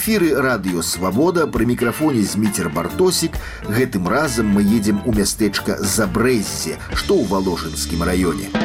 У эфіры радыё свабода пры мікрафоне зміцер бартосік гэтым разам мы едзем у мястэчка забрэззе што ў валожынскім раёне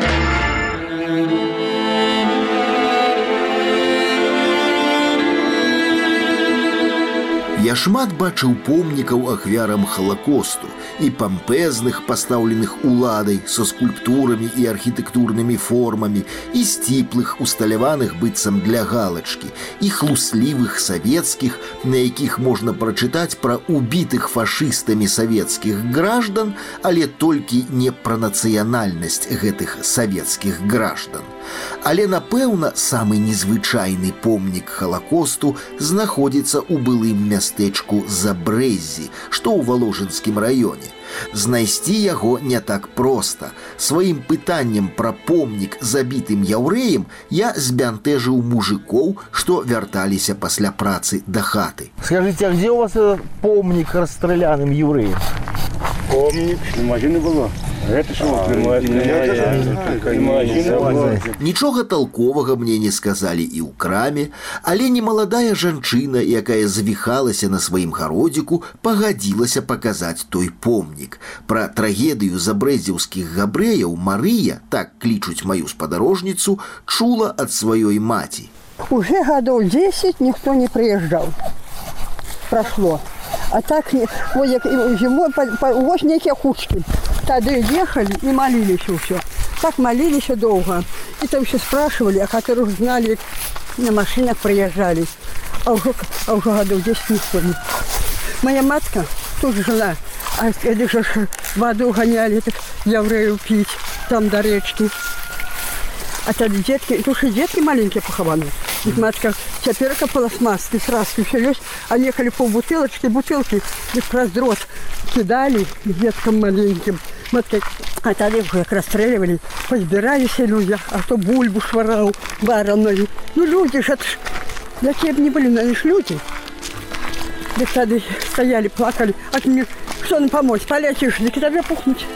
Я шмат бачыў помнікаў ахвярам халакосту і пампезных пастаўленых уладай са скульптурамі і архітэктурнымі формамі і сціплых усталяваных быццам для галачкі і хлуслівых савецкіх, на якіх можна прачытаць пра убітых фашыстамі савецкіх граждан, але толькі не пра нацыянальнасць гэтых савецкіх граждан. Але напэўна, самы незвычайны помнік халакосту знаходзіцца ў былым мястэчку Забрэзі, што ў валожынскім раёне. Знайсці яго не так проста. Сваім пытаннем пра помнік забітым яўрэем я збянтэжыў мужикоў, што вярталіся пасля працы да хаты. Скажите, а где у вас этот помник расстрелянным евреям? Помнік, машини було. Гэта що, Нічога толковага мне не сказалі і ў краме, але немаладая жанчына, якая завіхалася на сваім гародзіку, пагадзілася паказаць той помнік. Пра трагедыю забрэзіўскіх габрэяў Марыя, так клічуць маю спадарожніцу, чула ад сваёй маці. Уже годов 10 никто не приезжал. Прошло. А так вот як зимой ось некие хучки. Тогда ехали и молились все. Так молились долго. И там еще спрашивали, а которых знали, на машинах приезжали. А уже, а уже годов 10 никто не. Моя матка тоже жила. А это же воду гоняли, так еврею пить, там до речки. А тоді детки, тут же детки маленькие похованы. И матка теперь пластмасски, сраски все есть. А ехали по бутылочке, бутылки, и раз дрот кидали деткам маленьким. Матка, а тогда уже как расстреливали, позбирались люди, а кто бульбу швырал вареной. Ну люди же, это ж, какие бы ни были, но они ж люди. Так тогда стояли, плакали. А мне что нам помочь? Полечишь, так тогда пухнуть.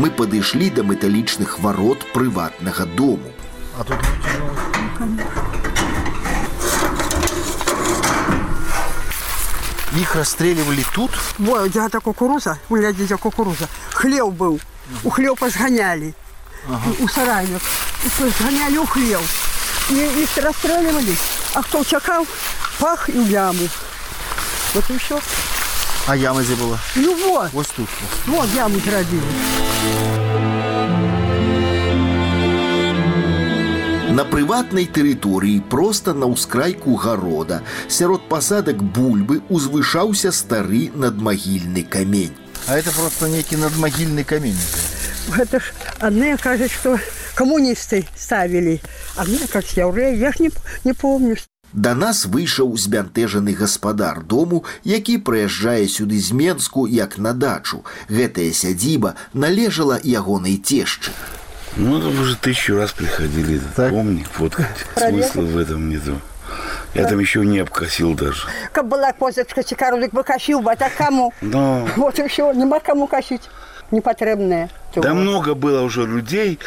Мы падышлі да металічных варот прыватнага дому. А тут Их расстреливали тут? Во, где-то кукуруза, глядите, кукуруза. Хлев был. У хлева сгоняли. У сараев. И сгоняли у хлев. И их расстреливали. А кто чакал, пах и в яму. Вот и все. А яма где была? Ну вот, Вот тут. вот яму зародили. На прыватнай тэрыторыі проста на ўскрайку гарода сярод пасадак бульбы узвышаўся стары надмагільны камень. А это просто некий надмогильный камень. Это ж одни кажут, что коммунисты ставили. А мне как евреи, я ж не, не помню. Да нас выйшаў збянтэжаны гаспадар дому, які прыязджае сюды з Менску як на дачу. Гэтая сядзіба належала ягонай цешчы. Ну, там уже тысячу раз приходили. Так. Помни, фоткать. Смысла в этом нету. Я там еще не обкосил даже. Как была козочка, цикарулик бы косил а так кому? Но Вот и все, нема кому косить. Непотребное. да много было уже людей.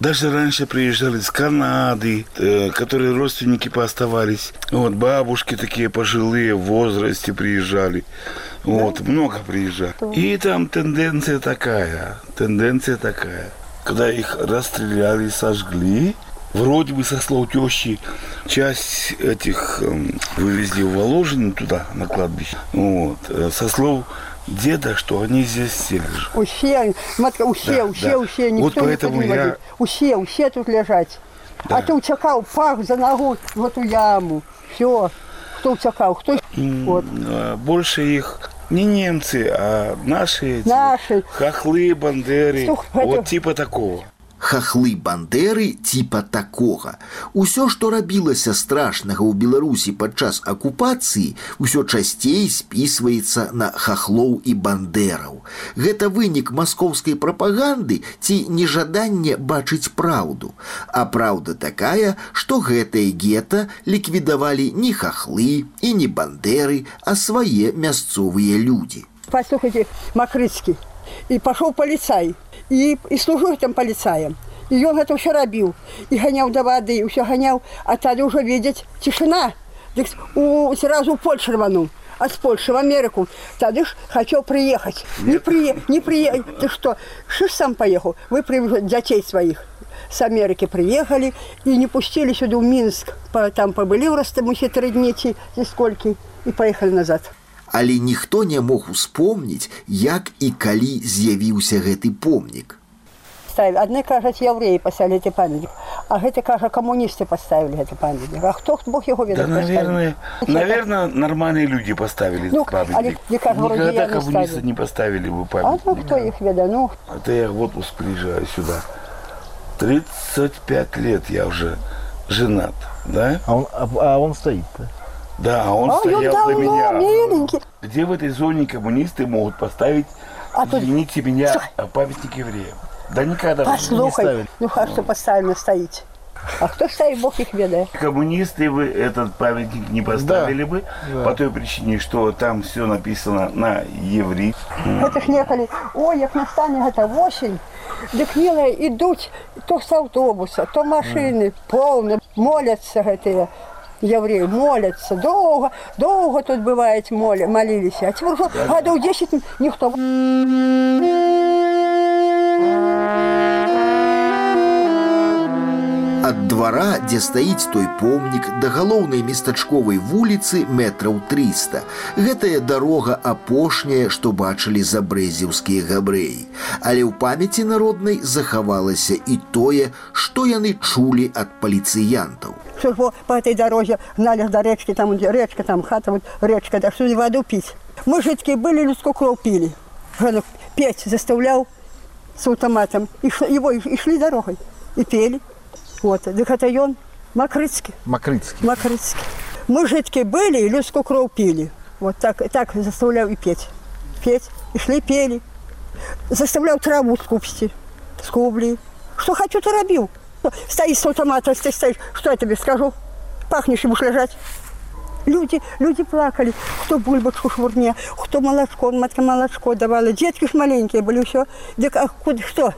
Даже раньше приезжали из Канады, э, которые родственники пооставались. Вот бабушки такие пожилые в возрасте приезжали. Вот, много приезжали. И там тенденция такая, тенденция такая. Когда их расстреляли, сожгли, вроде бы со слов тещи, часть этих эм, вывезли в Воложин туда, на кладбище. Вот. э, Со слов деда, что они здесь лежат. Усе, матка, усе, Да, усе, да. усе, Вот никто поэтому не я-. Усе, усе тут лежать. Да. А ты утекал, пах за ногу в эту яму. Все. Кто утекал, кто... Вот. А, Больше их не немцы, а наши эти Наши. хохлы, бандеры. Слух, вот это- типа такого. Хахлы бандеры типа такога. Усё, што рабілася страшнага ў Беларусі падчас акупацыі, усё часцей спісваецца на хахлоў і бандераў. Гэта вынік маскоўскай прапаганды ці нежаданне бачыць праўду. А праўда такая, што гэтае гета ліквідавалі не хахлы і не бандеры, а свае мясцовыя людзі. Послушайте, Макрыцкий. И пошел полицай. И, и служу этим полицаем. І ён гэта ўсё рабіў і ганяў да вады ўсё ганяў а тады ўжо видзець цішына дык у сразу Польшу рвануў а з Польши в Америку тады ж хацеў прыехаць не при не при ты что шиш сам поехал вы привезли дзяцей сваіх с Америки приехали и не пустили сюда в Минск. По, там побыли в Ростамухе три дні ці, ці сколькі и поехали назад. Але ніхто не мог успомніць, як і калі з'явіўся гэты помнік. Адны кажуць яўрэі паставілі гэты памятнік, а гэты кажа камуністы паставілі гэты памятнік. А хто бог яго ведае? Да, наверное, наверное, нормальные люди поставили ну, памятник. Але, кажа, Никогда коммунисты не поставили бы памятник. А ну, кто их ведае? Ну. Это я в отпуск приезжаю сюда. 35 лет я уже женат, да? А он, а, а он стоит-то? Да, а он а стоял давно, для меня. Миленький. Где в этой зоне коммунисты могут поставить, а извините тут... меня, памятник евреям? Да никогда Послухай, не ставили. Ну хорошо, поставим стоите. А кто ставит, Бог их ведает. Коммунисты бы этот памятник не поставили да. бы да. по той причине, что там все написано на еврей. Это ж неколи, ой, як настане это осень, дык милые идут то с автобуса, то машины, полны, молятся гэтые евреи, молятся, долго, долго тут бывает моли, молились. А теперь уже годов 10 никто. двара дзе стаіць той помнік да галоўнай местачковай вуліцы метраў 300 гэтая дарога апошняя што бачылі забрэзіўскія габрэі але ў памяці народнай захавалася і тое што яны чулі ад паліцыянтаў по этой дороге гнали до речки, там где речка, там хата, вот речка, да что воду пить. Мы жидкие были, людскую кровь пили. Петь заставлял с автоматом. И шли, его и шли дорогой. И пели. Вот, дык это ён Макрыцкі. Макрыцкі. Макрыцкі. Мы жидкие были и людскую кровь пили. Вот так, так заставлял и петь. Петь. И шли пели. Заставлял траву скупсти. Скубли. Что хочу, то робил. Стоишь с автомата, ты стоишь. Что я тебе скажу? Пахнешь и будешь лежать. Люди, люди плакали, кто бульбочку швурне, кто молочко, матка молочко давала. Детки ж маленькие были, все. Так а куда, что?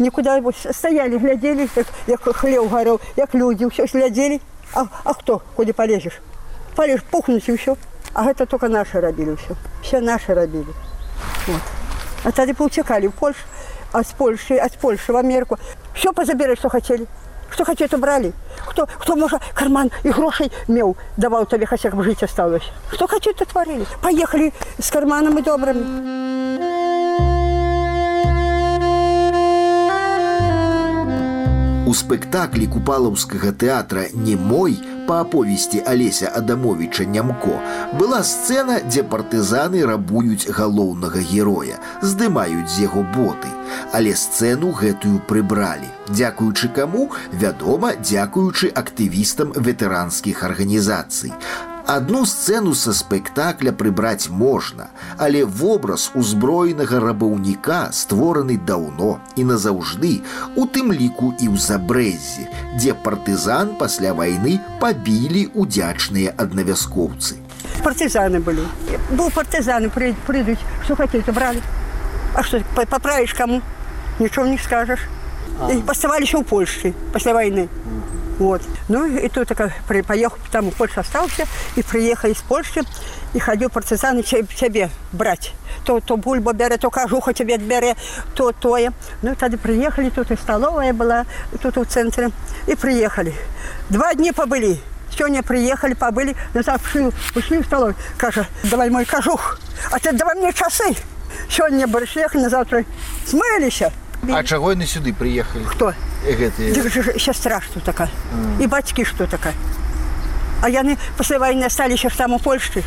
Никуда стояли, глядели, як, як хлев горел, як люди, все глядели. А, а кто, куда полезешь? Полезешь, пухнуть и все. А это только наши робили все. Все наши робили. Вот. А тогда поутекали в Польшу, а с Польши, а с Польши в Америку. Все позабирали, что хотели. Что хотели, то брали. Кто, кто может, карман и грошей мел, давал тебе, хотя бы жить осталось. Что хотели, то творили. Поехали с карманом и добрыми. У спектаклі купалаўскага тэатра не мой па аповесці Алеся Адамовіча Нямко была сцэна, дзе партызаны рабуюць галоўнага героя, здымаюць з яго боты. Але сцэну гэтую прыбралі. Дзякуючы каму, вядома, дзякуючы актывістам ветэранскіх арганізацый. Одну сцену со спектакля прыбраць можна, але вобраз узброенага рабаўніка створаны даўно і назаўжды, у тым ліку і ў забрэзі, дзе партызан пасля вайны пабілі удзячныя аднавяскоўцы. Партызаны былі. Быў партызаны прыйдуць, што хацелі бралі. А што паправіш каму? Нічого не скажаш. Паставаліся ў Польшчы пасля вайны. Вот. Ну и тут так, поехал, там в Польшу остался, и приехал из Польши, и ходил партизаны тебе брать. То, то бульба бере, то кажуха тебе бере, то тое. Ну, тогда приехали, тут и столовая была, тут в центре, и приехали. Два дня побыли. Сегодня приехали, побыли, на завтра ушли в столовую. Каже, давай мой кажух, а ты давай мне часы. Сегодня приехали, на завтра смылись. А чаго яны сюды прыехалі хто гэтыя сястра што такая mm. і бацькі што такая А яны пасля вайны асталіся ж там у Польшчы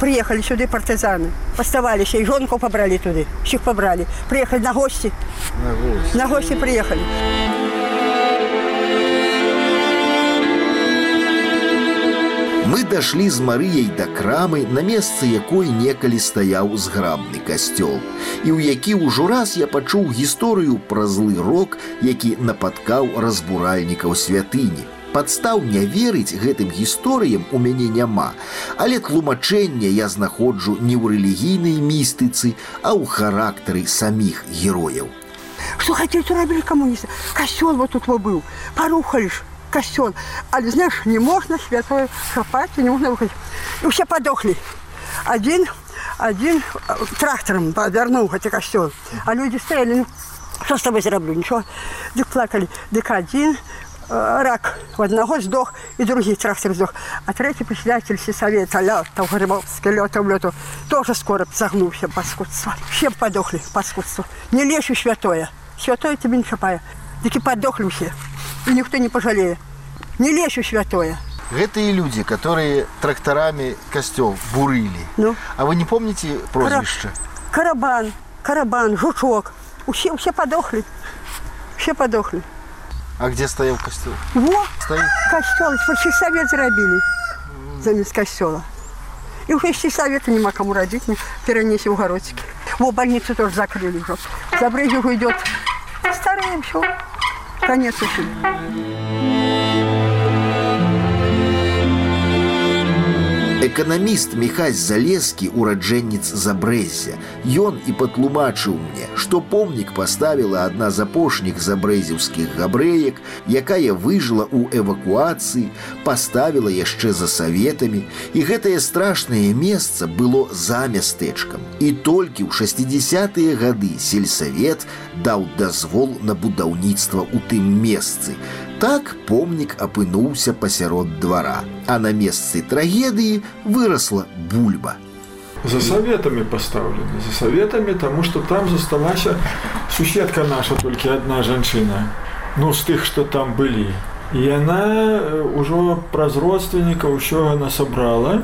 прыехалі сюды партызаны паставаліся і жонку пабралі туды усіх пабралі прыехалі на госці на госці прыехалі а Мы дашлі з Марыяй да крамы, на месцы якой некалі стаяў зграбны касцёл. І ў які ўжо раз я пачуў гісторыю пра злы рок, які нападкаў разбуральнікаў святыні. Падстаў не верыць гэтым гісторыям у мяне няма, але тлумачэнне я знаходжу не ў рэлігійнай містыцы, а ў характары саміх герояў. Что хотели, то робили коммунисты. Костел вот тут вот был. Порухали ж костел. А знаешь, не можно святое копать, не можно выходить. И все подохли. Один, один э, трактором повернул этот костел. А люди стояли, ну, что с тобой зараблю? Ничего. Дык плакали. Дык один э, рак у одного сдох, и другий трактор сдох. А третий председатель сельсовета, Лётов, Грибовский, Лётов, Лётов, тоже скоро загнулся паскудство. Все подохли паскудство. Не лечу святое. Святое тебе не шапая. Таки подохли все. И никто не пожалеет. Не лечу святое. Гэтые люди, которые тракторами костел бурыли. Ну? А вы не помните прозвище? Карабан, карабан, жучок. Все, все подохли. Все подохли. А где стоял костел? Во, Стоит. костел, сельсовет зробили замест костела. И уже сельсовета нема кому родить, не перенеси в городики. Во, больницу тоже закрыли уже. За Брежневу идет. Стараем, все. Конец ушли. Эканаміст Міхась Залескі ураджэнец забрэзя. Ён і патлумачыў мне, што помнік паставіла адна з апошніх забрэзіўскіх габрэек, якая выжыла ў эвакуацыі, паставіла яшчэ за саветамі, і гэтае страшнае месца было за мястэчкам. І толькі ў 60-тыя гады сельсавет даў дазвол на будаўніцтва ў тым месцы. Так помнік апынуўся пасярод двара, а на месцы трагедыі выросла бульба. За советами поставлены. За советами, потому что там засталась суседка наша, только одна женщина. Ну, с тех, что там были. И она э, уже праз родственника еще она собрала.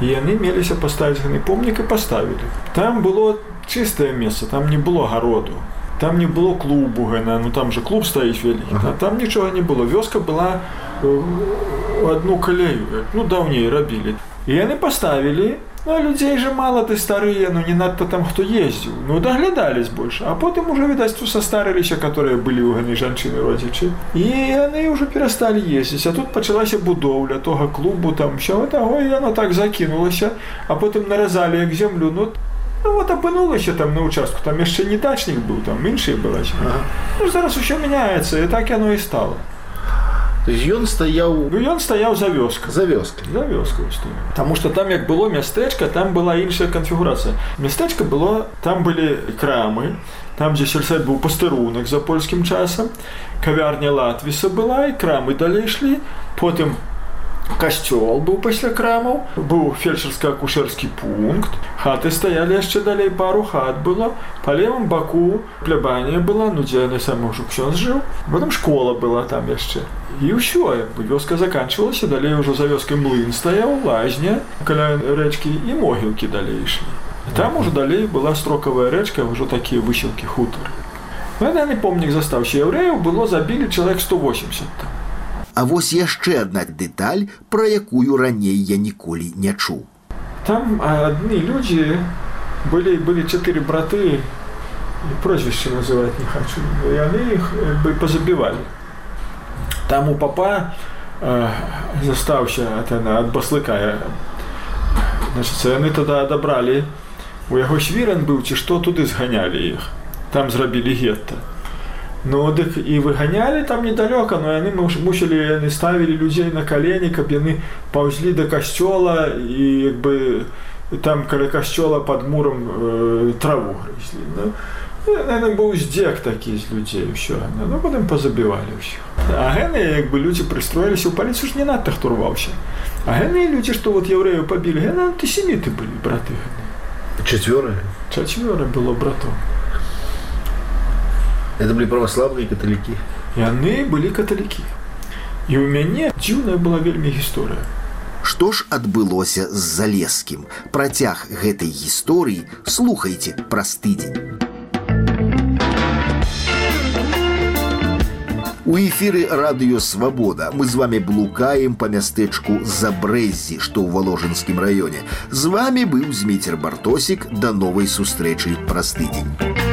И они мелись поставить на помник и поставили. Там было чистое место, там не было городу. Там не было клубу, гана, ну там же клуб стоит великий, а там ничего не было. Вёска была э, одну колею, ну давней робили. И они поставили, ну а людей же мало ты старые, ну не надо там кто ездил. Ну доглядались больше. А потом уже, видать, состарились, которые были у гани женщины родичи. И они уже перестали ездить. А тут почалась будовля того клубу, там все это, ой, оно так закинулось. А потом нарезали к землю, ну Ну от опинулося там на участку, там ще не дачник був, там інший була. Ага. Ну зараз усе міняється, і так воно і стало. То есть ён стаяў Ну ён стаяў за вёскай. за вёскай. За вёскаю стаяў. Таму што там як было мястэчка, там была іншая канфігурацыя. Мястэчка было, там былі крамы, там дзе сельсад быў пастырунак за польскім часам, кавярня Латвіса была і крамы далей ішлі, потым касцёл быў пасля крамаў быў фельчарска-акушэрскі пункт хаты стаялі яшчэ далей пару хат было. Па левым баку плябанія была ну дзе на самы ўжо ксён жыў потым школа была там яшчэ і ўсё вёска заканчивалася далей ужо за вёскай млын стаяў лазня каля рэчкі і могілкі далей ішлі там уже далей была строкавая рэчка ўжо такія высілкі хутары даны помнік застаўся яўрэяў было забілі чалавек 180 там А вось яшчэ адна дэталь, пра якую раней я ніколі не чуў. Там одни люди, были, были четыре браты, и прозвище называть не хочу, и они их как бы позабивали. Там у папа э, застався от, от баслыка, значит, они тогда отобрали, у яго свіран быў ці што туды зганялі іх там зрабілі гетта Ну дык і выганялі там недалёка но яны мусілі яны ставілі людзей на калені каб яны паўзлі да касцёла і як бы там каля касцёла под муром э, траву грызлі ну, Наверное, быў здзек такі з людзей ўсё ну, потым пазабівалі ўсё А гэны як бы людзі прыстроіліся ў паліцыю ж не надта хто рваўся А гэны людзі што вот яўрэю пабілі гэна антысеміты былі браты Чацвёры чацвёра было братом это былі праваславныя каталікі. Яны былі каталікі. І ў мяне дзіўная была вельмі гісторыя. Што ж адбылося з залескім? Працяг гэтай гісторыі слухайце праз тыдзень. У эфіры радыё свабода мы з вами блукаем па мястэчку забрэзі, што ў валожынскім раёне. З вами быў зміцер бартосік да новай сустрэчы праз тыдзень.